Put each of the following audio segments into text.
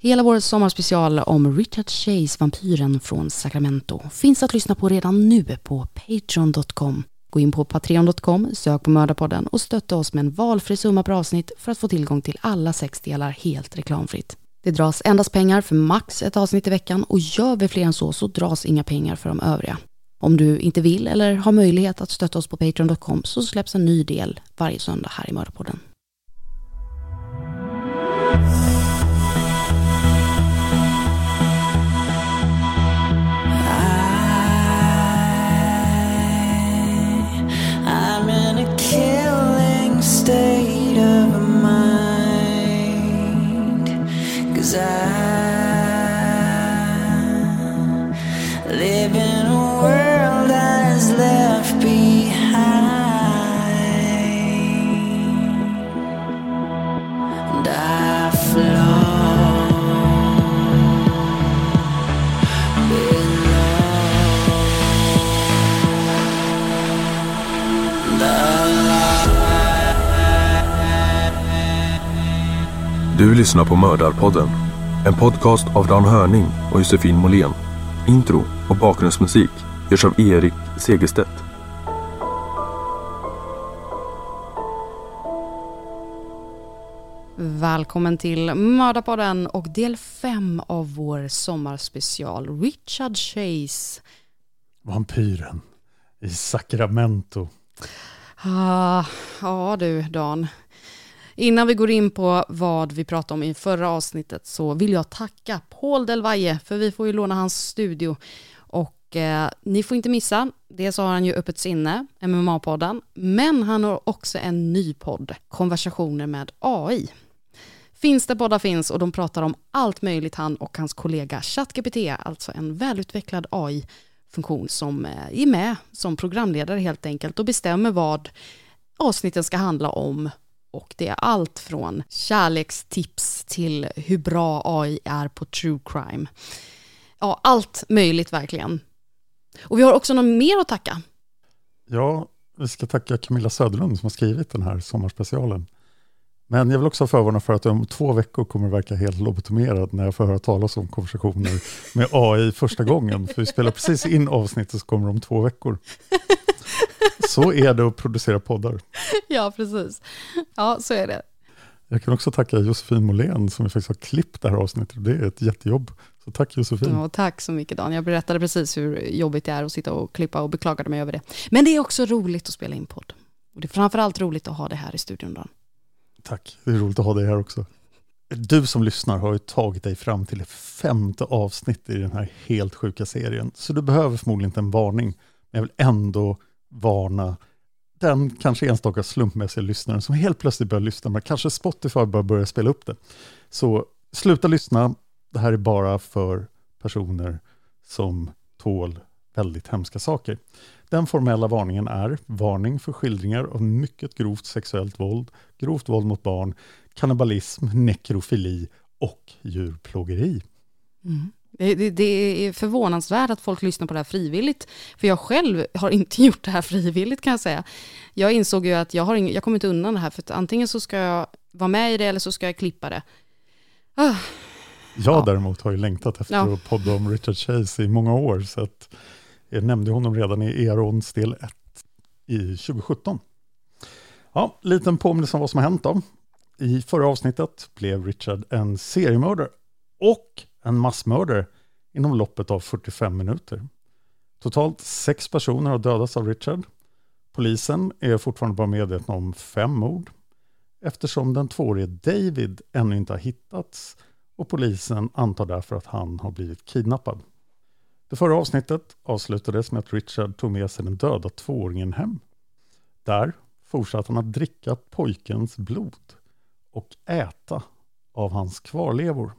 Hela vår sommarspecial om Richard Chase, vampyren från Sacramento, finns att lyssna på redan nu på Patreon.com. Gå in på Patreon.com, sök på Mördarpodden och stötta oss med en valfri summa per avsnitt för att få tillgång till alla sex delar helt reklamfritt. Det dras endast pengar för max ett avsnitt i veckan och gör vi fler än så så dras inga pengar för de övriga. Om du inte vill eller har möjlighet att stötta oss på Patreon.com så släpps en ny del varje söndag här i Mördarpodden. Du lyssnar på Mördarpodden. En podcast av Dan Hörning och Josefin Måhlén. Intro och bakgrundsmusik görs av Erik Segerstedt. Välkommen till Mördarpodden och del fem av vår sommarspecial. Richard Chase. Vampyren i Sacramento. Ah, ja du, Dan. Innan vi går in på vad vi pratade om i förra avsnittet så vill jag tacka Paul Del Valle, för vi får ju låna hans studio. Och eh, ni får inte missa, dels har han ju Öppet sinne, MMA-podden, men han har också en ny podd, Konversationer med AI. Finns det poddar finns och de pratar om allt möjligt han och hans kollega ChatGPT, alltså en välutvecklad AI-funktion som eh, är med som programledare helt enkelt och bestämmer vad avsnitten ska handla om och det är allt från kärlekstips till hur bra AI är på true crime. Ja, allt möjligt verkligen. Och vi har också något mer att tacka. Ja, vi ska tacka Camilla Söderlund som har skrivit den här sommarspecialen. Men jag vill också förvarna för att om två veckor kommer det verka helt lobotomerad när jag får höra talas om konversationer med AI första gången. För vi spelar precis in avsnittet så kommer om två veckor. Så är det att producera poddar. Ja, precis. Ja, så är det. Jag kan också tacka Josefin Måhlén som faktiskt har klippt det här avsnittet. Det är ett jättejobb. Så tack Josefin. Ja, tack så mycket Dan. Jag berättade precis hur jobbigt det är att sitta och klippa och beklagade mig över det. Men det är också roligt att spela in podd. Och det är framförallt roligt att ha det här i studion Dan. Tack, det är roligt att ha dig här också. Du som lyssnar har ju tagit dig fram till det femte avsnitt i den här helt sjuka serien. Så du behöver förmodligen inte en varning. Men jag vill ändå varna den kanske enstaka slumpmässiga lyssnaren som helt plötsligt börjar lyssna, men kanske Spotify bara börjar spela upp det. Så sluta lyssna, det här är bara för personer som tål väldigt hemska saker. Den formella varningen är varning för skildringar av mycket grovt sexuellt våld, grovt våld mot barn, kannibalism, nekrofili och djurplågeri. Mm. Det, det, är förvånansvärt att folk lyssnar på det här frivilligt. För jag själv har inte gjort det här frivilligt kan jag säga. Jag insåg ju att jag, har ing, jag kommer inte undan det här, för att antingen så ska jag vara med i det eller så ska jag klippa det. Ah. Jag Ja. däremot har ju längtat efter Ja. att podda om Richard Chase i många år, så att jag nämnde honom redan i Erons del 1 i 2017. Ja, liten påminnelse om vad som har hänt då. I förra avsnittet blev Richard en seriemördare och en massmördare inom loppet av 45 minuter. Totalt sex personer har dödats av Richard. Polisen är fortfarande bara medvetna om fem mord eftersom den tvåårige David ännu inte har hittats och polisen antar därför att han har blivit kidnappad. Det förra avsnittet avslutades med att Richard tog med sig den döda tvååringen hem. Där fortsatte han att dricka pojkens blod och äta av hans kvarlevor.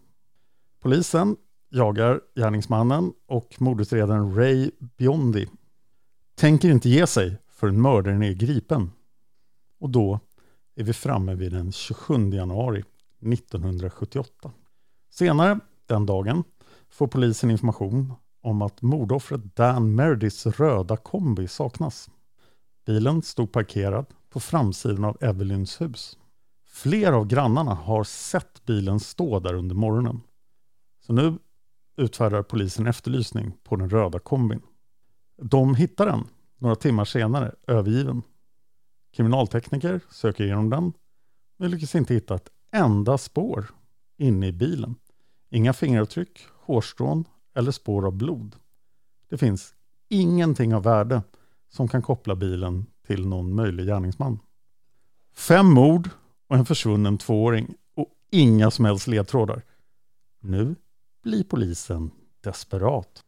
Polisen jagar gärningsmannen och mordutredaren Ray Biondi tänker inte ge sig förrän mördaren är gripen. Och då är vi framme vid den 27 januari 1978. Senare den dagen får polisen information om att mordoffret Dan Merediths röda kombi saknas. Bilen stod parkerad på framsidan av Evelyns hus. Flera av grannarna har sett bilen stå där under morgonen. Så nu utfärdar polisen efterlysning på den röda kombin. De hittar den några timmar senare övergiven. Kriminaltekniker söker igenom den men lyckas inte hitta ett enda spår inne i bilen. Inga fingeravtryck, hårstrån eller spår av blod. Det finns ingenting av värde som kan koppla bilen till någon möjlig gärningsman. Fem mord och en försvunnen tvååring och inga som helst ledtrådar. Nu blir polisen desperat.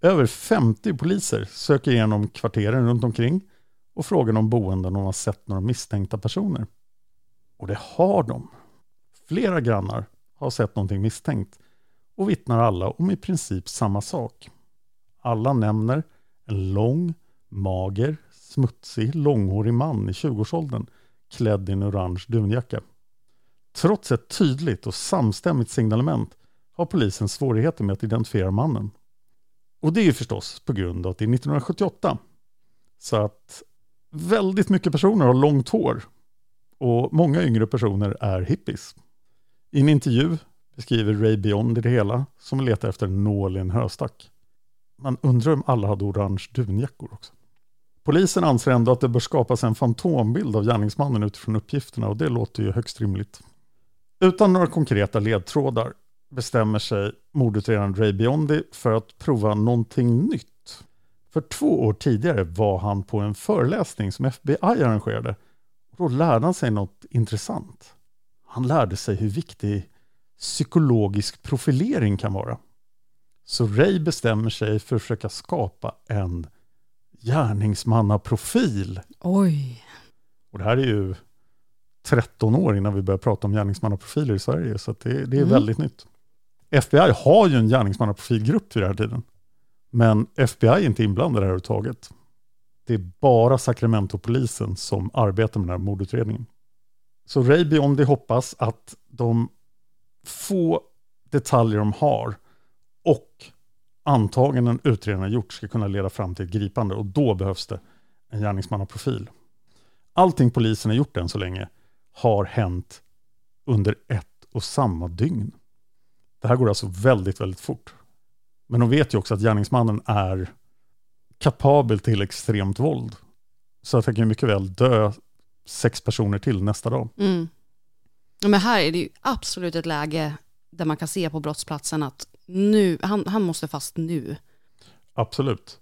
Över 50 poliser söker igenom kvarteren runt omkring och frågar om boenden om de har sett några misstänkta personer. Och det har de. Flera grannar har sett någonting misstänkt och vittnar alla om i princip samma sak. Alla nämner en lång, mager, smutsig, långhårig man i 20-årsåldern klädd i en orange dunjacka. Trots ett tydligt och samstämmigt signalement har polisen svårigheter med att identifiera mannen. Och det är ju förstås på grund av att det är 1978. Så att väldigt mycket personer har långt hår och många yngre personer är hippies. I en intervju beskriver Ray Beyond det hela som letar efter en nål i en höstack. Man undrar om alla hade orange dunjackor också. Polisen anser ändå att det bör skapas en fantombild av gärningsmannen utifrån uppgifterna och det låter ju högst rimligt. Utan några konkreta ledtrådar bestämmer sig mordutredaren Ray Biondi för att prova någonting nytt. För två år tidigare var han på en föreläsning som FBI arrangerade och då lärde han sig något intressant. Han lärde sig hur viktig psykologisk profilering kan vara. Så Ray bestämmer sig för att försöka skapa en gärningsmannaprofil. Oj. Och det här är ju 13 år innan vi börjar prata om gärningsmannaprofiler i Sverige, så det, det är Mm. väldigt nytt. FBI har ju en gärningsmannaprofilgrupp vid den här tiden, men FBI är inte inblandad här överhuvudtaget. Det är bara Sacramento-polisen som arbetar med den här mordutredningen. Så Ray Biondi hoppas att de få detaljer de har och antaganden utredarna gjort ska kunna leda fram till ett gripande och då behövs det en gärningsmannaprofil. Allting polisen har gjort än så länge har hänt under ett och samma dygn. Det här går alltså väldigt, väldigt fort. Men de vet ju också att gärningsmannen är kapabel till extremt våld. Så att han kan mycket väl dö sex personer till nästa dag. Mm. Men här är det ju absolut ett läge där man kan se på brottsplatsen att nu, han, han måste fast nu. Absolut.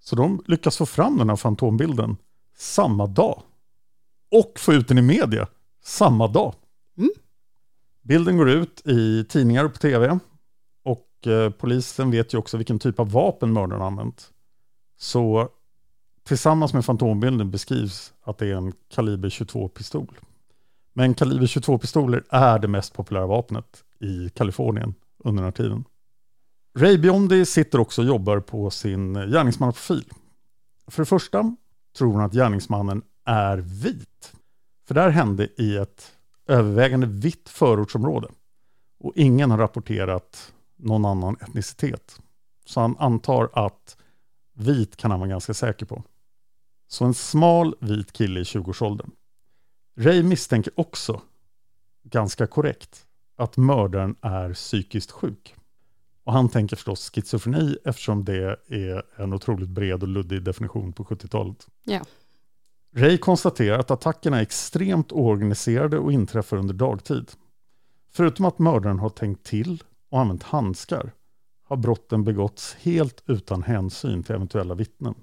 Så de lyckas få fram den här fantombilden samma dag. Och få ut den i media samma dag. Mm. Bilden går ut i tidningar och på tv. Och eh, polisen vet ju också vilken typ av vapen mördaren använt. Så tillsammans med fantombilden beskrivs att det är en kaliber 22-pistol. Men kaliber 22-pistoler är det mest populära vapnet i Kalifornien under den här tiden. Ray Biondi sitter också och jobbar på sin gärningsmannaprofil. För det första tror hon att gärningsmannen är vit. För det här hände i ett övervägande vitt förortsområde. Och ingen har rapporterat någon annan etnicitet. Så han antar att vit kan han vara ganska säker på. Så en smal vit kille i 20-årsåldern. Ray misstänker också, ganska korrekt, att mördaren är psykiskt sjuk. Och han tänker förstås schizofreni eftersom det är en otroligt bred och luddig definition på 70-talet. Ja. Ray konstaterar att attackerna är extremt oorganiserade och inträffar under dagtid. Förutom att mördaren har tänkt till och använt handskar har brotten begåtts helt utan hänsyn till eventuella vittnen.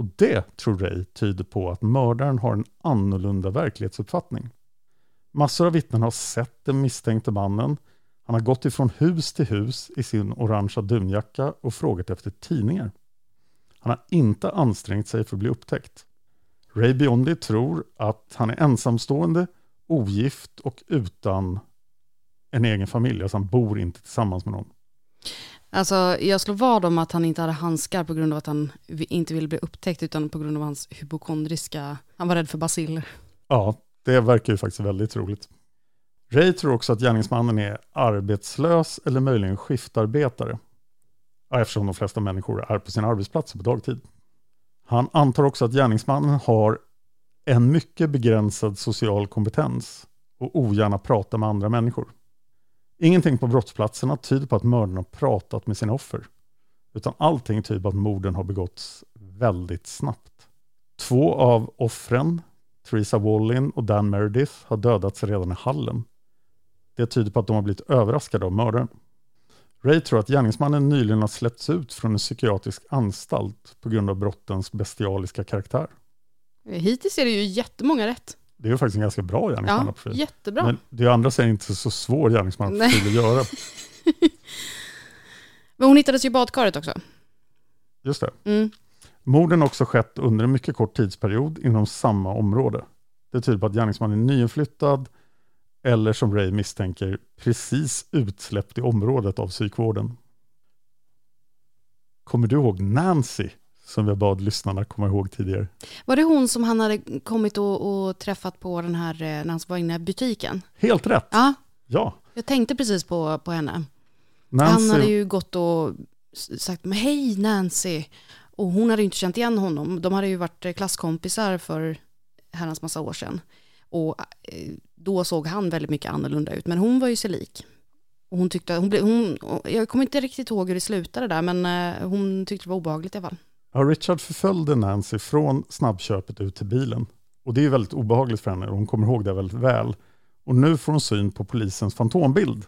Och det, tror Ray, tyder på att mördaren har en annorlunda verklighetsuppfattning. Massor av vittnen har sett den misstänkte mannen. Han har gått ifrån hus till hus i sin orangea dunjacka och frågat efter tidningar. Han har inte ansträngt sig för att bli upptäckt. Ray Biondi tror att han är ensamstående, ogift och utan en egen familj. Alltså han bor inte tillsammans med någon. Alltså, jag slår vad om att han inte hade handskar på grund av att han inte ville bli upptäckt, utan på grund av hans hypokondriska... Han var rädd för basiller. Ja, det verkar ju faktiskt väldigt troligt. Ray tror också att gärningsmannen är arbetslös eller möjligen skiftarbetare. Eftersom de flesta människor är på sina arbetsplatser på dagtid. Han antar också att gärningsmannen har en mycket begränsad social kompetens och ogärna pratar med andra människor. Ingenting på brottsplatserna tyder på att mördaren har pratat med sina offer. Utan allting tyder på att morden har begåtts väldigt snabbt. Två av offren, Theresa Wallin och Dan Meredith, har dödats redan i hallen. Det tyder på att de har blivit överraskade av mördaren. Ray tror att gärningsmannen nyligen har släppts ut från en psykiatrisk anstalt på grund av brottens bestialiska karaktär. Hittills är det ju jättemånga rätt. Det är ju faktiskt en ganska bra Ja, gärningsmannaprofil. jättebra. Men det är andra sidan inte så svår gärningsmannaprofil att göra. Men hon hittades ju i badkaret också. Just det. Mm. Morden har också skett under en mycket kort tidsperiod inom samma område. Det tyder på att gärningsmannen är nyinflyttad eller som Ray misstänker precis utsläppt i området av psykvården. Kommer du ihåg Nancy som jag bad lyssnarna komma ihåg tidigare? Var det hon som han hade kommit och, och träffat på den här, eh, när han var inne i butiken? Helt rätt! Ja, Ja, jag tänkte precis på, på henne. Nancy, Han hade ju gått och sagt, men hej Nancy. Och hon hade ju inte känt igen honom. De hade ju varit eh, klasskompisar för herrans massa år sedan. Och eh, då såg han väldigt mycket annorlunda ut. Men hon var ju sig lik. Och hon tyckte, hon hon, jag kommer inte riktigt ihåg hur det slutade där, men hon tyckte det var obehagligt i alla fall. Ja, Richard förföljde Nancy från snabbköpet ut till bilen. Och det är väldigt obehagligt för henne och hon kommer ihåg det väldigt väl. Och nu får hon syn på polisens fantombild.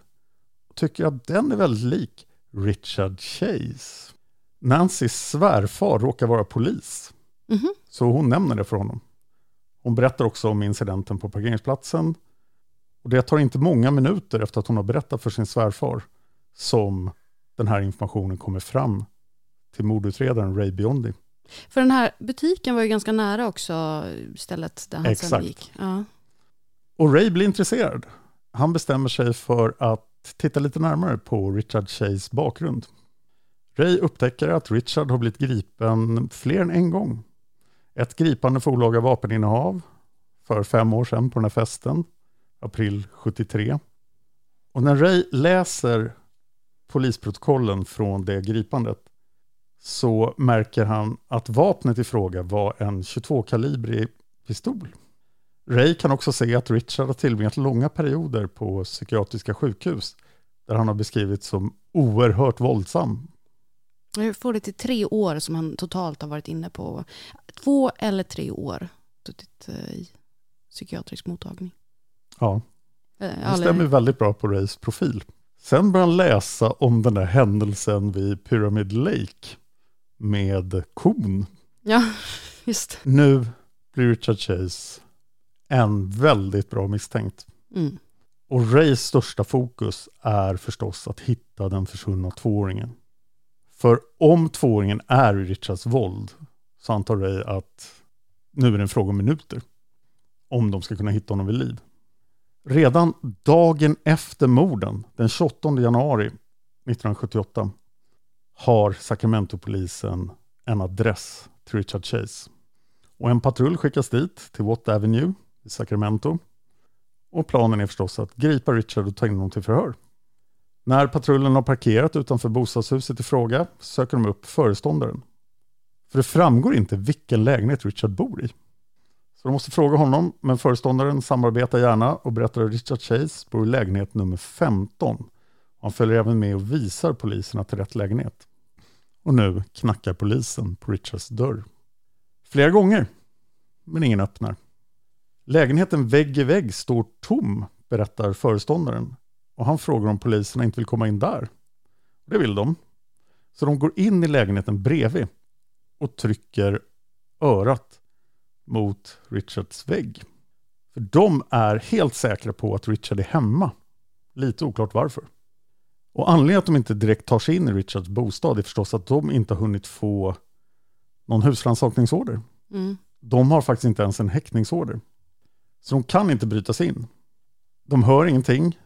Och tycker att den är väldigt lik Richard Chase. Nancys svärfar råkar vara polis. Mhm. Så hon nämner det för honom. Hon berättar också om incidenten på parkeringsplatsen. Och det tar inte många minuter efter att hon har berättat för sin svärfar som den här informationen kommer fram till mordutredaren Ray Biondi. För den här butiken var ju ganska nära också stället där han sen Exakt. gick. Ja. Och Ray blir intresserad. Han bestämmer sig för att titta lite närmare på Richard Shays bakgrund. Ray upptäcker att Richard har blivit gripen fler än en gång. Ett gripande för olaga vapeninnehav för fem år sedan på den här festen, april 73. Och när Ray läser polisprotokollen från det gripandet så märker han att vapnet i fråga var en 22-kalibrig pistol. Ray kan också se att Richard har tillbringat långa perioder på psykiatriska sjukhus där han har beskrivits som oerhört våldsam. Jag får det till tre år som han totalt har varit inne på. Två eller tre år suttit eh, i psykiatrisk mottagning. Ja, Eh, det stämmer väldigt bra på Rays profil. Sen börjar han läsa om den där händelsen vid Pyramid Lake med kon. Ja, just Nu blir Richard Chase en väldigt bra misstänkt. mm. Och Rays största fokus är förstås att hitta den försvunna tvååringen. För om tvååringen är i Richards våld så antar Ray att nu är det en fråga om minuter. Om de ska kunna hitta honom vid liv. Redan dagen efter morden, den 28 januari 1978, har Sacramento-polisen en adress till Richard Chase. Och en patrull skickas dit, till Watt Avenue i Sacramento. Och planen är förstås att gripa Richard och ta in honom till förhör. När patrullen har parkerat utanför bostadshuset i fråga söker de upp föreståndaren. För det framgår inte vilken lägenhet Richard bor i. Så de måste fråga honom, men föreståndaren samarbetar gärna och berättar att Richard Chase bor i lägenhet nummer 15. Han följer även med och visar poliserna till rätt lägenhet. Och nu knackar polisen på Richards dörr. Flera gånger, men ingen öppnar. Lägenheten vägg i vägg står tom, berättar föreståndaren. Och han frågar om poliserna inte vill komma in där. Det vill de. Så de går in i lägenheten bredvid och trycker örat mot Richards vägg. För de är helt säkra på att Richard är hemma. Lite oklart varför. Och anledningen att de inte direkt tar sig in i Richards bostad är förstås att de inte har hunnit få någon husrannsakningsorder. Mm. De har faktiskt inte ens en häktningsorder. Så de kan inte bryta sig in. De hör ingenting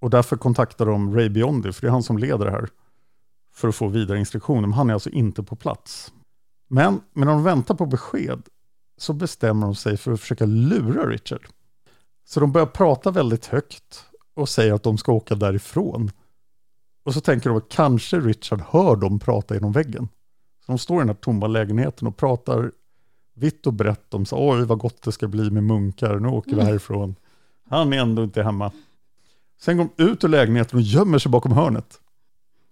och därför kontaktar de Ray Biondi, för det är han som leder det här, för att få vidare instruktioner. Men han är alltså inte på plats. Men medan de väntar på besked så bestämmer de sig för att försöka lura Richard. Så de börjar prata väldigt högt och säger att de ska åka därifrån. Och så tänker de att kanske Richard hör dem prata genom väggen. Så de står i den här tomma lägenheten och pratar vitt och brett om så oj vad gott det ska bli med munkar, nu åker vi härifrån. Han är ändå inte hemma. Sen går de ut ur lägenheten och gömmer sig bakom hörnet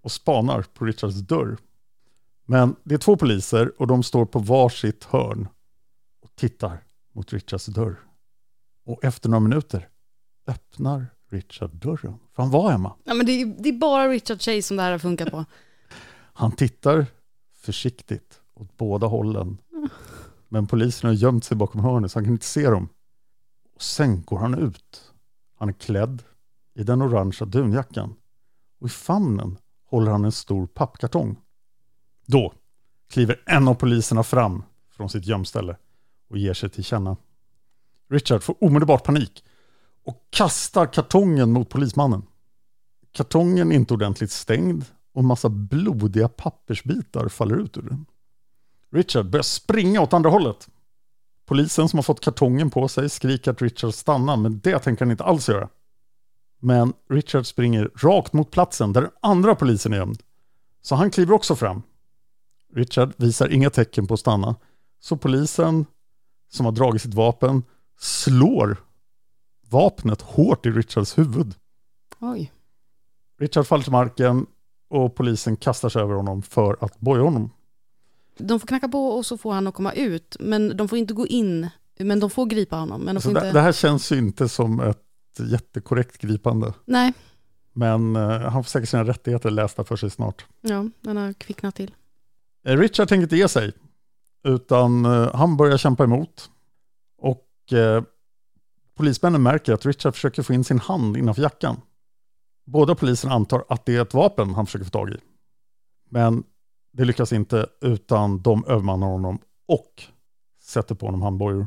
och spanar på Richards dörr. Men det är två poliser och de står på varsitt hörn och tittar mot Richards dörr. Och efter några minuter öppnar Richard dörren, för han var hemma. Ja, men det, är, det är bara Richard Chase som det här har funkat på. Han tittar försiktigt åt båda hållen. Men polisen har gömt sig bakom hörnet så han kan inte se dem. Och sen går han ut. Han är klädd i den orangea dunjackan. Och i famnen håller han en stor pappkartong. Då kliver en av poliserna fram från sitt gömställe och ger sig till känna. Richard får omedelbart panik och kastar kartongen mot polismannen. Kartongen är inte ordentligt stängd och en massa blodiga pappersbitar faller ut ur den. Richard börjar springa åt andra hållet. Polisen som har fått kartongen på sig skriker att Richard stannar, men det tänker han inte alls göra. Men Richard springer rakt mot platsen där den andra polisen är gömd. Så han kliver också fram. Richard visar inga tecken på att stanna, så polisen som har dragit sitt vapen slår vapnet hårt i Richards huvud. Oj. Richard faller till marken och polisen kastar sig över honom för att boja honom. De får knacka på och så får han att komma ut, men de får inte gå in. Men de får gripa honom. Men de får det, inte... det här känns ju inte som ett jättekorrekt gripande. Nej, Men eh, han får säkert sina rättigheter lästa för sig snart. ja, den har kvicknat till. Eh, Richard tänker inte ge sig, utan eh, han börjar kämpa emot. Och eh, polismännen märker att Richard försöker få in sin hand innanför jackan. Båda poliserna antar att det är ett vapen han försöker få tag i. Men det lyckas inte, utan de övermannar honom och sätter på honom handbojor.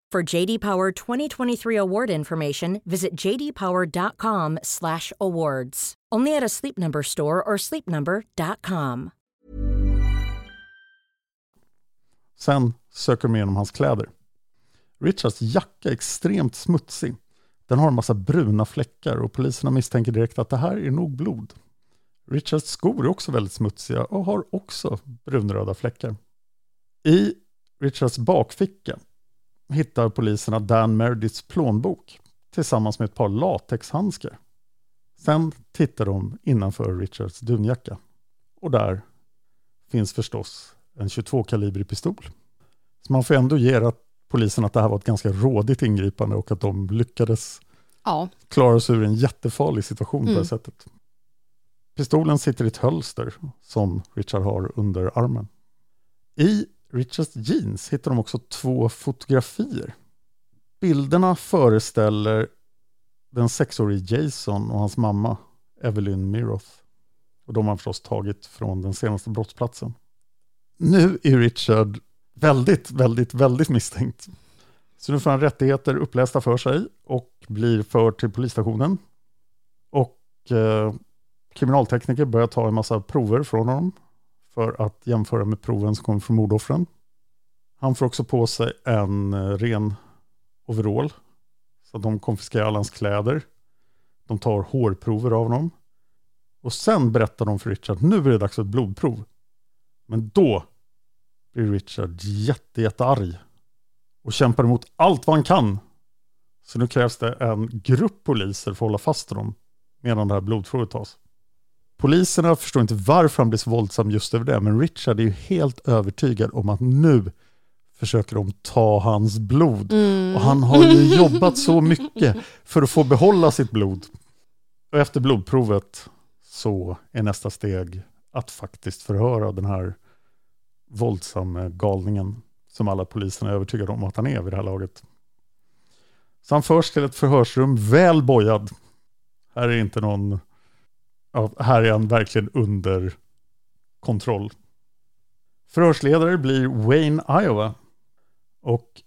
For JD Power 2023 award information, visit jdpower.com/awards. Only at a Sleep Number store or sleepnumber.com. Sen söker de igenom hans kläder. Richards jacka är extremt smutsig. Den har en massa bruna fläckar och poliserna misstänker direkt att det här är nog blod. Richards skor är också väldigt smutsiga och har också brunröda fläckar. I Richards bakficka hittar poliserna Dan Merediths plånbok tillsammans med ett par latexhandskar. Sen tittar de innanför Richards dunjacka och där finns förstås en 22-kalibrig pistol. Så man får ändå ge att polisen att det här var ett ganska rådigt ingripande och att de lyckades Ja, klara sig ur en jättefarlig situation på Mm. det sättet. Pistolen sitter i ett hölster som Richard har under armen. I Richards jeans hittar de också två fotografier. Bilderna föreställer den sexårige Jason och hans mamma Evelyn Miroth. Och de har förstås tagit från den senaste brottsplatsen. Nu är Richard väldigt, väldigt, väldigt misstänkt. Så nu får han rättigheter upplästa för sig och blir förd till polisstationen. Och eh, kriminaltekniker börjar ta en massa prover från honom för att jämföra med proven som kommer från mordoffren. Han får också på sig en eh, ren overall. Så de konfiskerar alla hans kläder. De tar hårprover av honom. Och sen berättar de för Richard, nu är det dags för ett blodprov. Men då blir Richard jätte, jättearg och kämpar emot allt vad han kan. Så nu krävs det en grupp poliser för att hålla fast honom medan det här blodprovet tas. Poliserna förstår inte varför han blir så våldsam just över det, men Richard är ju helt övertygad om att nu försöker de ta hans blod. Mm. Och han har ju jobbat så mycket för att få behålla sitt blod. Och efter blodprovet så är nästa steg att faktiskt förhöra den här våldsamma galningen som alla poliserna är övertygade om att han är vid det här laget. Så han förs till ett förhörsrum väl bojad. Här är inte någon, ja, här är han verkligen under kontroll. Förhörsledare blir Wayne Iowa. Och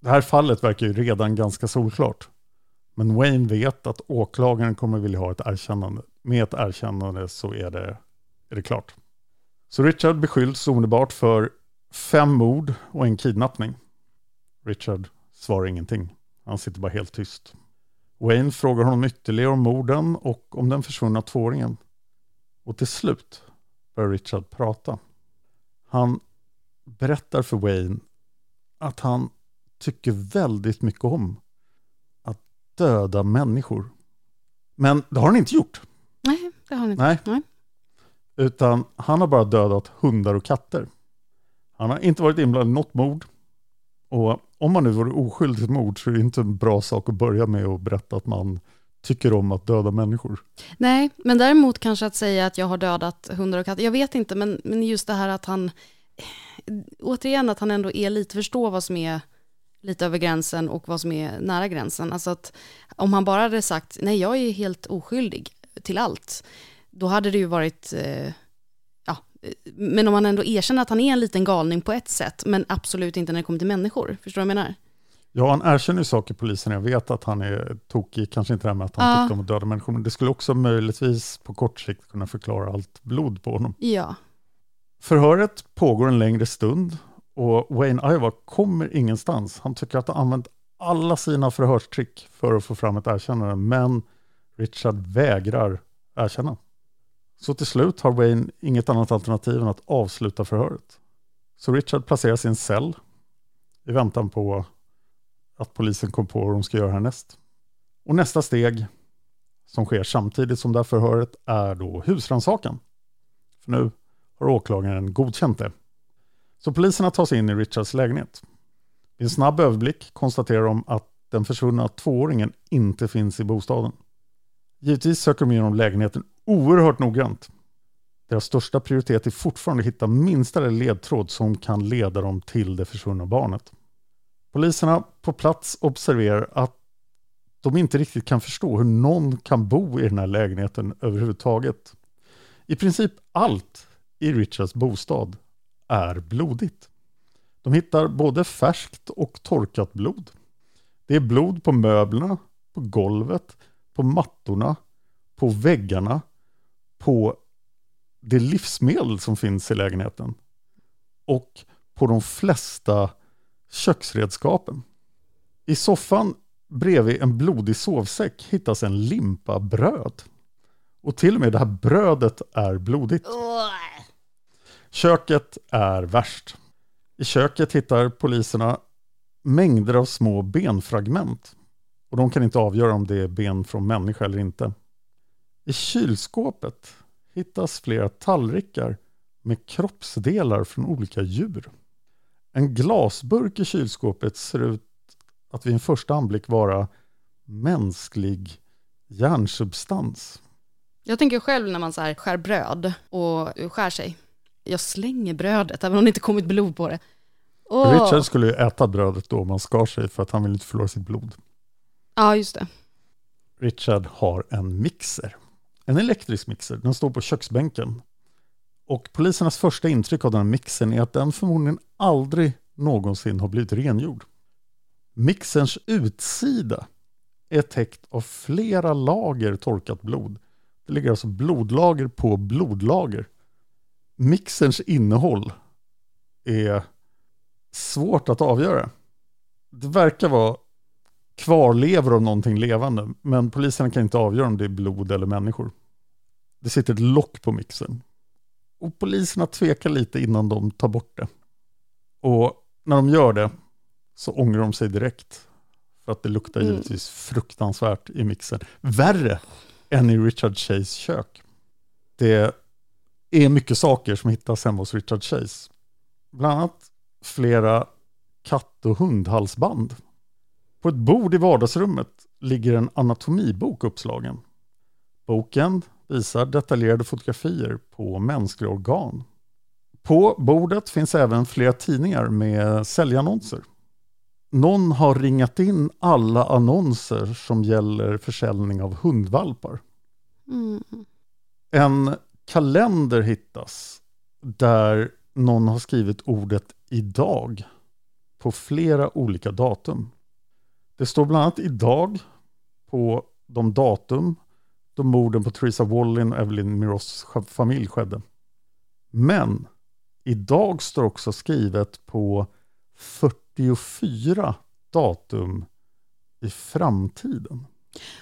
det här fallet verkar ju redan ganska solklart. Men Wayne vet att åklagaren kommer vilja ha ett erkännande. Med ett erkännande så är det, är det klart. Så Richard beskylls omedelbart för fem mord och en kidnappning. Richard svarar ingenting. Han sitter bara helt tyst. Wayne frågar honom ytterligare om morden och om den försvunna tvååringen. Och till slut börjar Richard prata. Han berättar för Wayne att han tycker väldigt mycket om att döda människor. Men det har han inte gjort. Nej, det har han inte. Nej. Nej. Utan han har bara dödat hundar och katter. Han har inte varit inblandad i något mord. Och om man nu vore oskyldig till mord så är det inte en bra sak att börja med att berätta att man tycker om att döda människor. Nej, men däremot kanske att säga att jag har dödat hundar och katter. Jag vet inte, men, men just det här att han, återigen att han ändå är lite, förstår vad som är lite över gränsen och vad som är nära gränsen. Alltså att om han bara hade sagt, nej jag är helt oskyldig till allt, då hade det ju varit, eh, men om han ändå erkänner att han är en liten galning på ett sätt, men absolut inte när det kommer till människor. Förstår du vad jag menar? Ja, han erkänner ju saker polisen. Jag vet att han är tokig, kanske inte det här med att han Ja. tyckte om att döda människor, men det skulle också möjligtvis på kort sikt kunna förklara allt blod på honom. Ja. Förhöret pågår en längre stund och Wayne Iowa kommer ingenstans. Han tycker att han använt alla sina förhörstrick för att få fram ett erkännande, men Richard vägrar erkänna. Så till slut har Wayne inget annat alternativ än att avsluta förhöret. Så Richard placeras i en cell i väntan på att polisen kom på vad de ska göra härnäst. Och nästa steg som sker samtidigt som det här förhöret är då husrannsakan. För nu har åklagaren godkänt det. Så poliserna tar sig in i Richards lägenhet. Vid en snabb överblick konstaterar de att den försvunna tvååringen inte finns i bostaden. Givetvis söker de igenom lägenheten oerhört noggrant. Deras största prioritet är fortfarande att hitta minsta ledtråd som kan leda dem till det försvunna barnet. Poliserna på plats observerar att de inte riktigt kan förstå hur någon kan bo i den här lägenheten överhuvudtaget. I princip allt i Richards bostad är blodigt. De hittar både färskt och torkat blod. Det är blod på möblerna, på golvet, på mattorna, på väggarna, på det livsmedel som finns i lägenheten och på de flesta köksredskapen. I soffan bredvid en blodig sovsäck hittas en limpa bröd. Och till och med det här brödet är blodigt. Köket är värst. I köket hittar poliserna mängder av små benfragment. Och de kan inte avgöra om det är ben från människa eller inte. I kylskåpet hittas flera tallrikar med kroppsdelar från olika djur. En glasburk i kylskåpet ser ut att vid en första anblick vara mänsklig hjärnsubstans. Jag tänker själv när man så här skär bröd och skär sig. Jag slänger brödet, även om det inte kommit blod på det. Åh. Richard skulle ju äta brödet då man skar sig för att han vill inte förlora sitt blod. Ja, just det. Richard har en mixer. En elektrisk mixer. Den står på köksbänken. Och polisernas första intryck av den här mixern är att den förmodligen aldrig någonsin har blivit rengjord. Mixerns utsida är täckt av flera lager torkat blod. Det ligger alltså blodlager på blodlager. Mixerns innehåll är svårt att avgöra. Det verkar vara kvarlevor av någonting levande, men poliserna kan inte avgöra om det är blod eller människor. Det sitter ett lock på mixern. Och poliserna tvekar lite innan de tar bort det. Och när de gör det så ångrar de sig direkt. För att det luktar Mm. givetvis fruktansvärt i mixern. Värre än i Richard Chase kök. Det är mycket saker som hittas hemma hos Richard Chase. Bland annat flera katt och hundhalsband. På ett bord i vardagsrummet ligger en anatomibok uppslagen. Boken visar detaljerade fotografier på mänskliga organ. På bordet finns även flera tidningar med säljannonser. Någon har ringat in alla annonser som gäller försäljning av hundvalpar. Mm. En kalender hittas där någon har skrivit ordet idag på flera olika datum. Det står bland annat idag på de datum då morden på Theresa Wallin och Evelyn Miros familj skedde. Men idag står också skrivet på 44 datum i framtiden.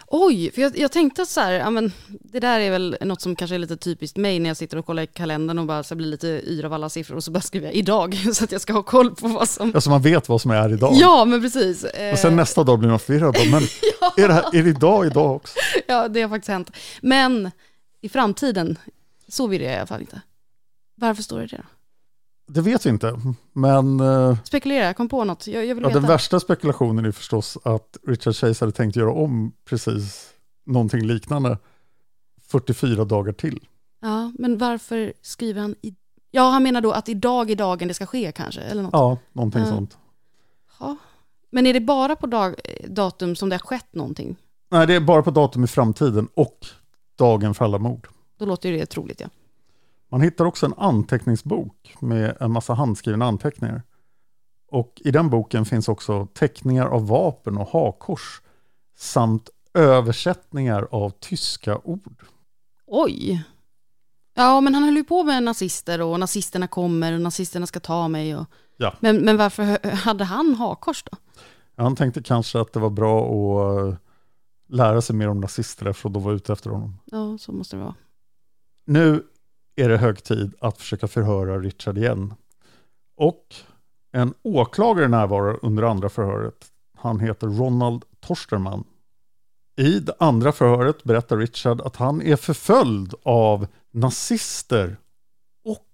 Oj, för jag, jag tänkte så här, ja, men det där är väl något som kanske är lite typiskt mig när jag sitter och kollar i kalendern och bara så blir lite yr av alla siffror och så bara skriver jag idag så att jag ska ha koll på vad som... Alltså man vet vad som är idag. Ja, men precis. Eh, Och sen nästa dag blir man förvirrad. Men är, det här, är det idag idag också? Ja, det har faktiskt hänt. Men i framtiden, så vill jag i alla fall inte. Varför står det det då? Det vet vi inte. Men eh, Spekulera, kom på något. Jag, jag vill ja, veta. den värsta spekulationen är förstås att Richard Chase hade tänkt göra om precis någonting liknande 44 dagar till. Ja, men varför skriver han i... Ja, han menar då att idag är dagen det ska ske kanske, eller något. Ja, någonting Ja. sånt. Ja. Men är det bara på dag, datum som det har skett någonting? Nej, det är bara på datum i framtiden och dagen för alla mord. Då låter ju det troligt, ja. Man hittar också en anteckningsbok med en massa handskrivna anteckningar. Och i den boken finns också teckningar av vapen och hakkors samt översättningar av tyska ord. Oj. Ja, men han höll ju på med nazister och nazisterna kommer och nazisterna ska ta mig. Och... Ja. Men, men varför hade han hakkors då? Han tänkte kanske att det var bra att eh, lära sig mer om nazister för att de var ute efter honom. Ja, så måste det vara. Nu är det hög tid att försöka förhöra Richard igen. Och en åklagare närvarar under andra förhöret. Han heter Ronald Torsterman. I det andra förhöret berättar Richard att han är förföljd av nazister och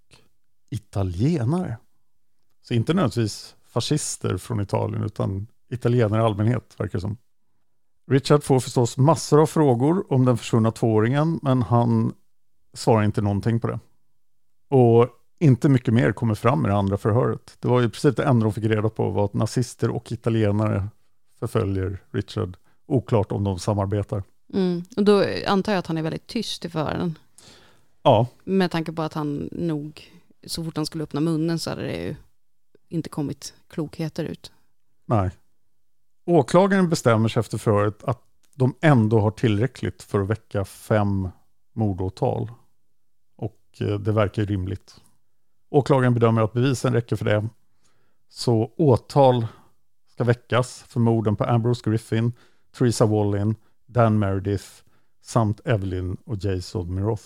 italienare. Så inte nödvändigtvis fascister från Italien utan italienare i allmänhet verkar det som. Richard får förstås massor av frågor om den försvunna tvååringen men han svarar inte någonting på det. Och inte mycket mer kommer fram i det andra förhöret. Det var i princip det enda de fick reda på var att nazister och italienare förföljer Richard. Oklart om de samarbetar. Mm. Och då antar jag att han är väldigt tyst i förhören. Ja, Med tanke på att han nog, så fort han skulle öppna munnen så hade det ju inte kommit klokheter ut. nej. Åklagaren bestämmer sig efter förhöret att de ändå har tillräckligt för att väcka fem mordåtal. Eh, det verkar ju rimligt. Åklagaren bedömer att bevisen räcker för det. Så åtal ska väckas för morden på Ambrose Griffin, Theresa Wallin, Dan Meredith samt Evelyn och Jason Miroth.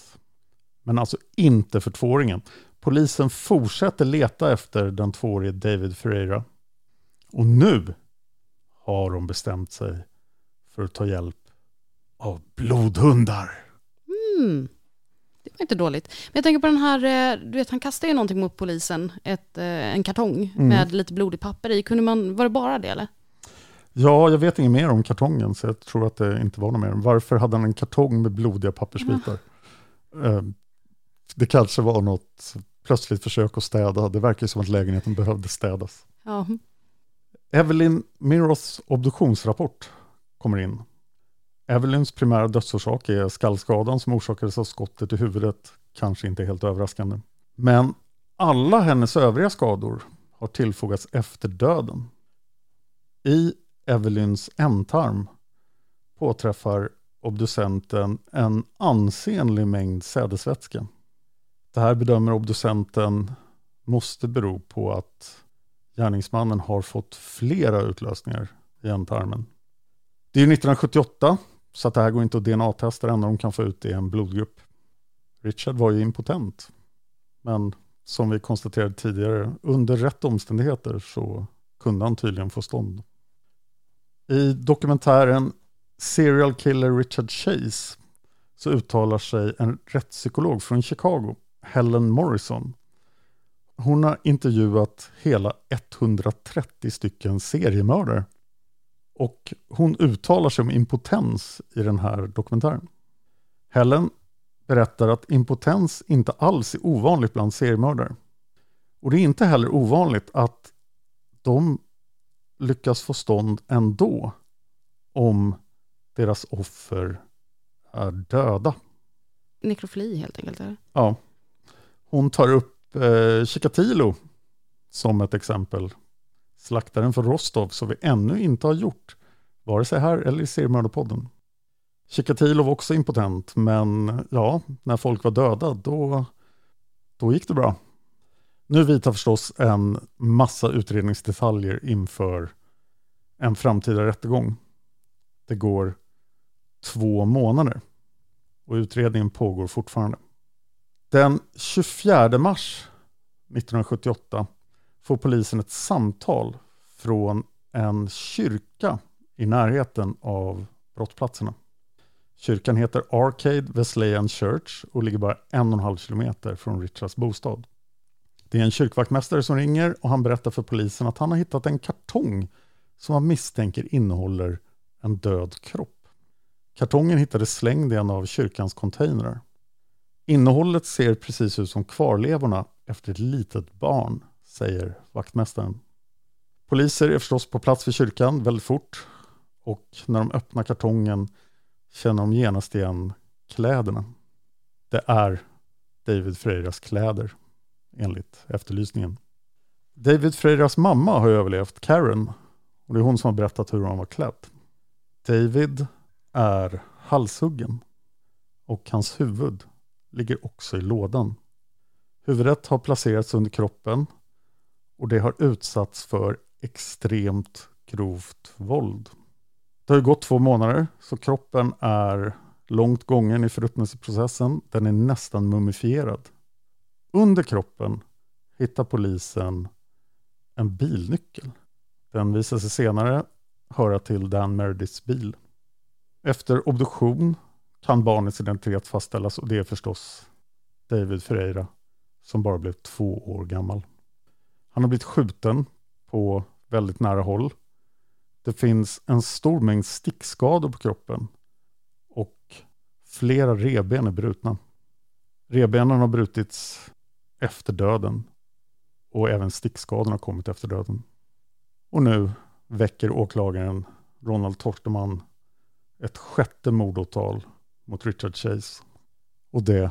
Men alltså inte för tvååringen. Polisen fortsätter leta efter den tvåårige David Ferreira. Och nu har de bestämt sig för att ta hjälp av blodhundar. Mm. Det var inte dåligt. Men jag tänker på den här, eh, du vet han kastade ju någonting mot polisen, ett, eh, en kartong Mm. med lite blodigt papper i. Kunde man, var det bara det eller? Ja, jag vet inget mer om kartongen så jag tror att det inte var något mer. Varför hade han en kartong med blodiga pappersbitar? Eh, Det kanske var något plötsligt försök att städa. Det verkar som att lägenheten behövde städas. Ja. Evelyn Miroths obduktionsrapport kommer in. Evelyns primära dödsorsak är skallskadan som orsakades av skottet i huvudet. Kanske inte helt överraskande. Men alla hennes övriga skador har tillfogats efter döden. I Evelyns ändtarm påträffar obducenten en ansenlig mängd sädesvätska. Det här bedömer obducenten måste bero på att gärningsmannen har fått flera utlösningar i ändtarmen. Det är 1978, så att det här går inte att DNA-testa. Det enda de kan få ut är en blodgrupp. Richard var ju impotent. Men som vi konstaterade tidigare, under rätt omständigheter så kunde han tydligen få stånd. I dokumentären Serial Killer Richard Chase så uttalar sig en rättspsykolog från Chicago, Helen Morrison. Hon har intervjuat hela 130 stycken seriemördare. Och hon uttalar sig om impotens i den här dokumentären. Helen berättar att impotens inte alls är ovanligt bland seriemördare. Och det är inte heller ovanligt att de lyckas få stånd ändå om deras offer är döda. Nekrofili helt enkelt. Eller? Ja. Hon tar upp eh, Chikatilo som ett exempel. Slaktaren från Rostov som vi ännu inte har gjort, vare sig här eller i Seriemördarpodden. Chikatilo var också impotent, men ja, när folk var döda, då, då gick det bra. Nu vidtar förstås en massa utredningsdetaljer inför en framtida rättegång. Det går två månader och utredningen pågår fortfarande. Den 24 mars 1978 får polisen ett samtal från en kyrka i närheten av brottsplatserna. Kyrkan heter Arcade Wesleyan Church och ligger bara en och en halv kilometer från Richards bostad. Det är en kyrkvaktmästare som ringer och han berättar för polisen att han har hittat en kartong som han misstänker innehåller en död kropp. Kartongen hittades slängd i en av kyrkans containrar. Innehållet ser precis ut som kvarlevorna efter ett litet barn, säger vaktmästaren. Poliser är förstås på plats vid kyrkan väldigt fort och när de öppnar kartongen känner de genast igen kläderna. Det är David Freiras kläder, enligt efterlysningen. David Freiras mamma har överlevt, Karen, och det är hon som har berättat hur han var klädd. David är halshuggen och hans huvud ligger också i lådan. Huvudet har placerats under kroppen och det har utsatts för extremt grovt våld. Det har ju gått två månader så kroppen är långt gången i förruttnelseprocessen. Den är nästan mumifierad. Under kroppen hittar polisen en bilnyckel. Den visar sig senare höra till Dan Merediths bil. Efter obduktion kan barnets identitet fastställas och det är förstås David Ferreira som bara blev två år gammal. Han har blivit skjuten på väldigt nära håll. Det finns en stor mängd stickskador på kroppen och flera revben är brutna. Revbenen har brutits efter döden. Och även stickskadorna har kommit efter döden. Och nu väcker åklagaren Ronald Torteman ett sjätte mordåtal mot Richard Chase. Och det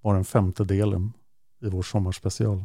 var den femte delen i vår sommarspecial.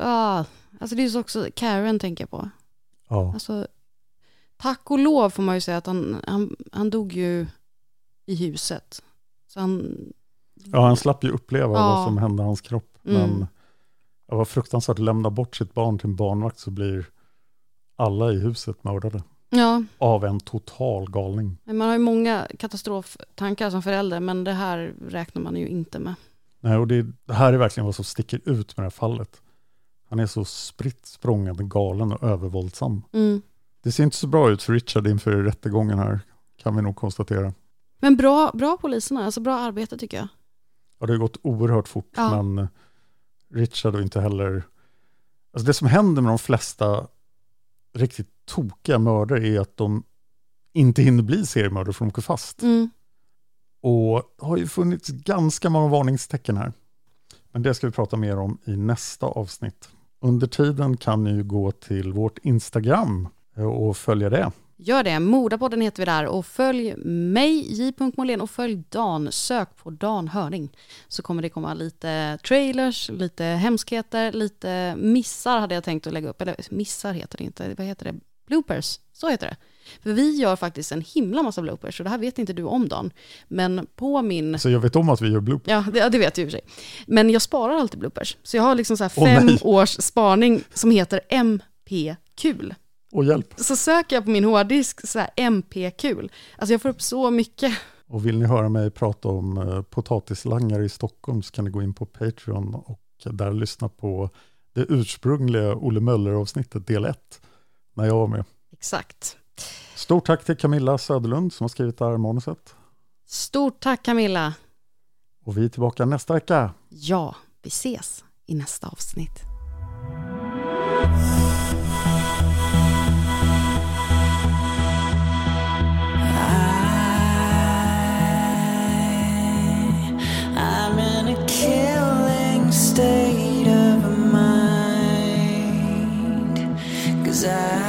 Ja, alltså det är så också Karen tänker jag på. Ja. Alltså, tack och lov får man ju säga att han, han, han dog ju i huset. Så han, Ja, han slapp ju uppleva Ja. vad som hände hans kropp. Mm. Men det var fruktansvärt att lämna bort sitt barn till en barnvakt så blir alla i huset mördade. ja, Av en total galning. man har ju många katastroftankar som förälder, men det här räknar man ju inte med. Nej, och det, det här är verkligen vad som sticker ut med det här fallet. Han är så spritt språngande galen och övervåldsam. Mm. Det ser inte så bra ut för Richard inför rättegången här, kan vi nog konstatera. Men bra, bra poliserna, alltså bra arbete tycker jag. Ja, det har gått oerhört fort, Ja. men Richard och inte heller... Alltså det som händer med de flesta riktigt tokiga mördare är att de inte hinner bli seriemördare för de åker fast. Mm. Och det har ju funnits ganska många varningstecken här. Men det ska vi prata mer om i nästa avsnitt. Under tiden kan ni ju gå till vårt Instagram eh, och följa det. Gör det, Modapodden heter vi där och följ mig, J. Molén och följ Dan, sök på Dan Hörning. Så kommer det komma lite trailers, lite hemskheter, lite missar hade jag tänkt att lägga upp, eller missar heter det inte, vad heter det? Bloopers, så heter det. För vi gör faktiskt en himla massa bloopers och det här vet inte du om Dan. Men på min... Så jag vet om att vi gör bloop. Ja, det, det vet jag i och för sig. Men jag sparar alltid bloopers. Så jag har liksom så fem nej. års spaning som heter MP-kul. Och hjälp. Så söker jag på min hårddisk så här MP-kul. Alltså jag får upp så mycket. Och vill ni höra mig prata om eh, potatislangare i Stockholm så kan ni gå in på Patreon och där lyssna på det ursprungliga Olle Möller-avsnittet del 1 när jag var med. Exakt. Stort tack till Camilla Söderlund som har skrivit det här manuset. Stort tack Camilla. Och vi är tillbaka nästa vecka. Ja, vi ses i nästa avsnitt. State of mind. Cause I